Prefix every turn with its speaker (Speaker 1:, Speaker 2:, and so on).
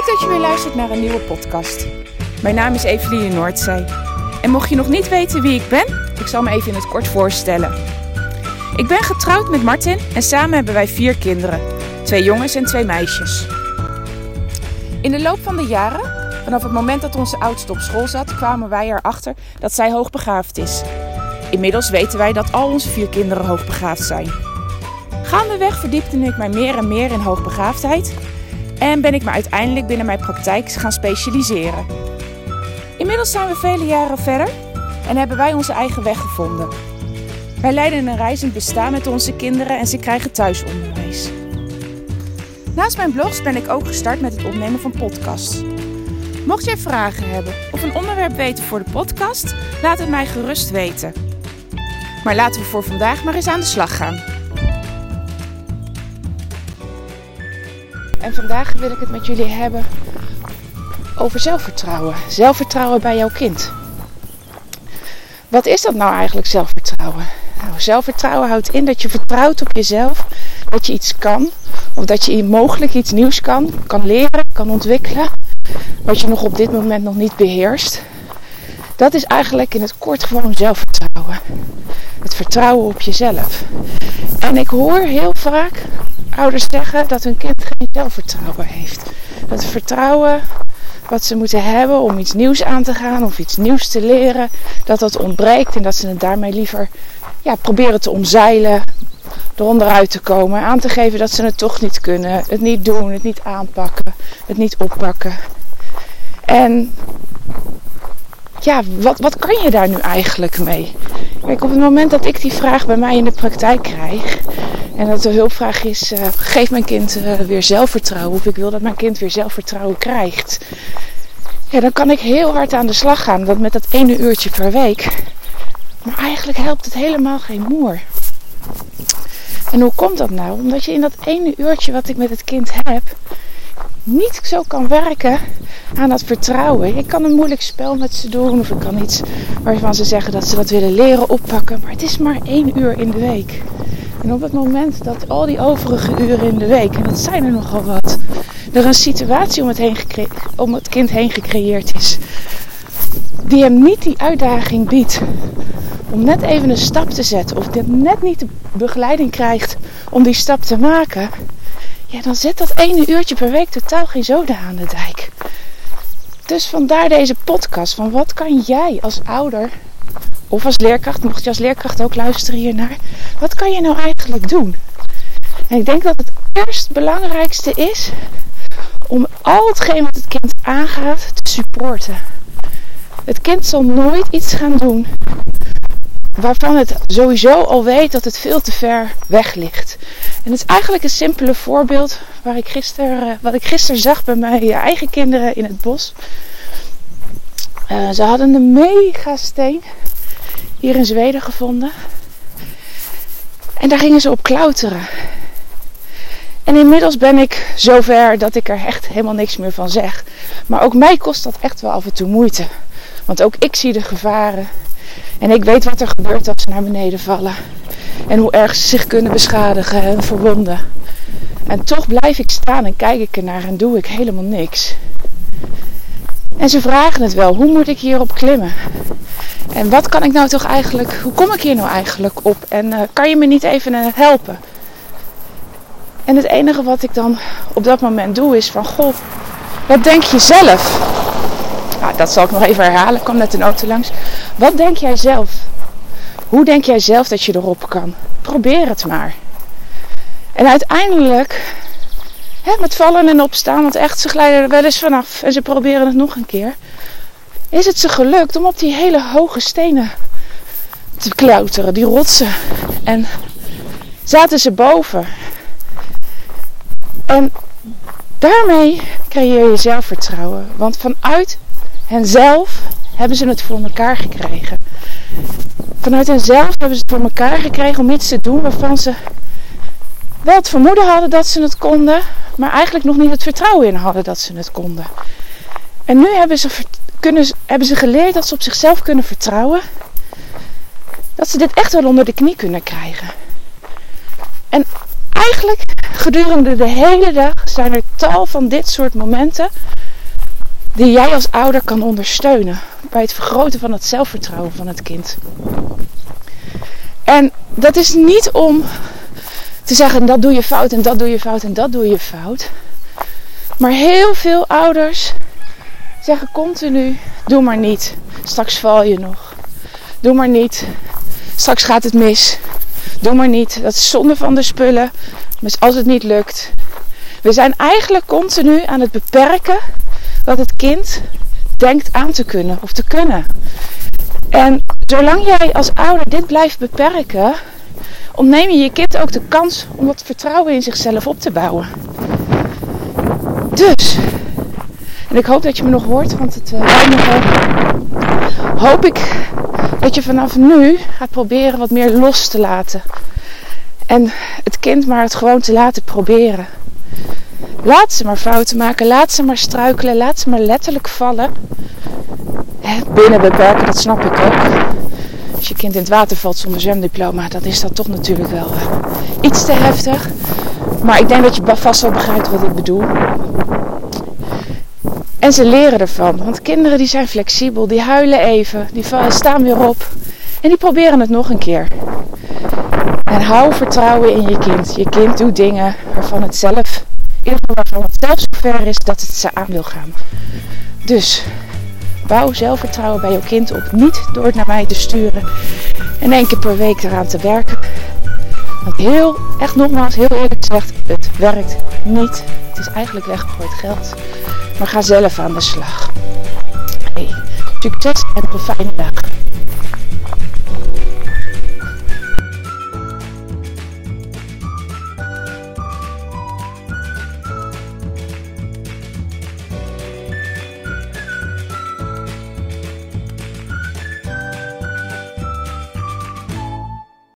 Speaker 1: Leuk dat je weer luistert naar een nieuwe podcast. Mijn naam is Eveline Noordzee. En mocht je nog niet weten wie ik ben, ik zal me even in het kort voorstellen. Ik ben getrouwd met Martin en samen hebben wij vier kinderen. Twee jongens en twee meisjes. In de loop van de jaren, vanaf het moment dat onze oudste op school zat, kwamen wij erachter dat zij hoogbegaafd is. Inmiddels weten wij dat al onze vier kinderen hoogbegaafd zijn. Gaandeweg verdiepte ik mij meer en meer in hoogbegaafdheid en ben ik me uiteindelijk binnen mijn praktijk gaan specialiseren. Inmiddels zijn we vele jaren verder en hebben wij onze eigen weg gevonden. Wij leiden een reizend bestaan met onze kinderen en ze krijgen thuisonderwijs. Naast mijn blogs ben ik ook gestart met het opnemen van podcasts. Mocht jij vragen hebben of een onderwerp weten voor de podcast, laat het mij gerust weten. Maar laten we voor vandaag maar eens aan de slag gaan. En vandaag wil ik het met jullie hebben over zelfvertrouwen. Zelfvertrouwen bij jouw kind. Wat is dat nou eigenlijk, zelfvertrouwen? Nou, zelfvertrouwen houdt in dat je vertrouwt op jezelf, dat je iets kan, of dat je mogelijk iets nieuws kan, kan leren, kan ontwikkelen, wat je nog op dit moment nog niet beheerst. Dat is eigenlijk in het kort gewoon zelfvertrouwen. Het vertrouwen op jezelf. En ik hoor heel vaak ouders zeggen dat hun kind geen zelfvertrouwen heeft. Dat vertrouwen wat ze moeten hebben om iets nieuws aan te gaan of iets nieuws te leren, dat dat ontbreekt en dat ze het daarmee liever ja, proberen te omzeilen, eronder uit te komen, aan te geven dat ze het toch niet kunnen, het niet doen, het niet aanpakken, het niet oppakken. En ja, wat, wat kan je daar nu eigenlijk mee? Kijk, op het moment dat ik die vraag bij mij in de praktijk krijg, en dat de hulpvraag is: uh, geef mijn kind uh, weer zelfvertrouwen, of ik wil dat mijn kind weer zelfvertrouwen krijgt, ja, dan kan ik heel hard aan de slag gaan. Dat met dat ene uurtje per week. Maar eigenlijk helpt het helemaal geen moer. En hoe komt dat nou? Omdat je in dat ene uurtje wat ik met het kind heb, niet zo kan werken aan dat vertrouwen. Ik kan een moeilijk spel met ze doen of ik kan iets waarvan ze zeggen dat ze dat willen leren oppakken. Maar het is maar één uur in de week. En op het moment dat al die overige uren in de week, en dat zijn er nogal wat, er een situatie om het, heen om het kind heen gecreëerd is, die hem niet die uitdaging biedt om net even een stap te zetten, of net niet de begeleiding krijgt om die stap te maken, ja, dan zet dat ene uurtje per week totaal geen zoden aan de dijk. Dus vandaar deze podcast van wat kan jij als ouder of als leerkracht, mocht je als leerkracht ook luisteren hiernaar, wat kan je nou eigenlijk doen? En ik denk dat het eerst belangrijkste is om al hetgeen wat het kind aangaat te supporten. Het kind zal nooit iets gaan doen waarvan het sowieso al weet dat het veel te ver weg ligt. En het is eigenlijk een simpele voorbeeld waar ik gister, uh, wat ik gisteren zag bij mijn eigen kinderen in het bos. Uh, ze hadden een mega steen hier in Zweden gevonden. En daar gingen ze op klauteren. En inmiddels ben ik zover dat ik er echt helemaal niks meer van zeg. Maar ook mij kost dat echt wel af en toe moeite. Want ook ik zie de gevaren. En ik weet wat er gebeurt als ze naar beneden vallen. En hoe erg ze zich kunnen beschadigen en verwonden. En toch blijf ik staan en kijk ik ernaar en doe ik helemaal niks. En ze vragen het wel, hoe moet ik hierop klimmen? En wat kan ik nou toch eigenlijk, hoe kom ik hier nou eigenlijk op? En uh, kan je me niet even uh, helpen? En het enige wat ik dan op dat moment doe is van, goh, wat denk je zelf? Nou, dat zal ik nog even herhalen, ik kwam net een auto langs. Wat denk jij zelf? Hoe denk jij zelf dat je erop kan? Probeer het maar. En uiteindelijk, hè, met vallen en opstaan, want echt, ze glijden er wel eens vanaf en ze proberen het nog een keer. Is het ze gelukt om op die hele hoge stenen te klauteren, die rotsen. En zaten ze boven. En daarmee creëer je zelfvertrouwen. Want vanuit henzelf hebben ze het voor elkaar gekregen. Vanuit henzelf hebben ze het voor elkaar gekregen om iets te doen waarvan ze wel het vermoeden hadden dat ze het konden, maar eigenlijk nog niet het vertrouwen in hadden dat ze het konden. En nu hebben ze, kunnen, hebben ze geleerd dat ze op zichzelf kunnen vertrouwen. Dat ze dit echt wel onder de knie kunnen krijgen. En eigenlijk gedurende de hele dag zijn er tal van dit soort momenten die jij als ouder kan ondersteunen bij het vergroten van het zelfvertrouwen van het kind. En dat is niet om te zeggen dat doe je fout en dat doe je fout en dat doe je fout. Maar heel veel ouders zeggen continu: doe maar niet, straks val je nog. Doe maar niet, straks gaat het mis. Doe maar niet, dat is zonde van de spullen. Dus als het niet lukt. We zijn eigenlijk continu aan het beperken wat het kind denkt aan te kunnen of te kunnen. En zolang jij als ouder dit blijft beperken, ontneem je je kind ook de kans om wat vertrouwen in zichzelf op te bouwen. Dus, en ik hoop dat je me nog hoort, want het uh, nogal. Hoop ik dat je vanaf nu gaat proberen wat meer los te laten. En het kind maar het gewoon te laten proberen. Laat ze maar fouten maken, laat ze maar struikelen, laat ze maar letterlijk vallen. Binnen beperken, dat snap ik ook. Als je kind in het water valt zonder zwemdiploma, dan is dat toch natuurlijk wel uh, iets te heftig. Maar ik denk dat je vast wel begrijpt wat ik bedoel. En ze leren ervan. Want kinderen die zijn flexibel, die huilen even, die staan weer op. En die proberen het nog een keer. En hou vertrouwen in je kind. Je kind doet dingen waarvan het zelf, waarvan het zelf zover is dat het ze aan wil gaan. Dus bouw zelfvertrouwen bij je kind op. Niet door het naar mij te sturen en één keer per week eraan te werken. Want heel, echt nogmaals, heel eerlijk gezegd, het werkt niet. Het is eigenlijk weggegooid geld. Maar ga zelf aan de slag. Hey, succes en een fijne dag.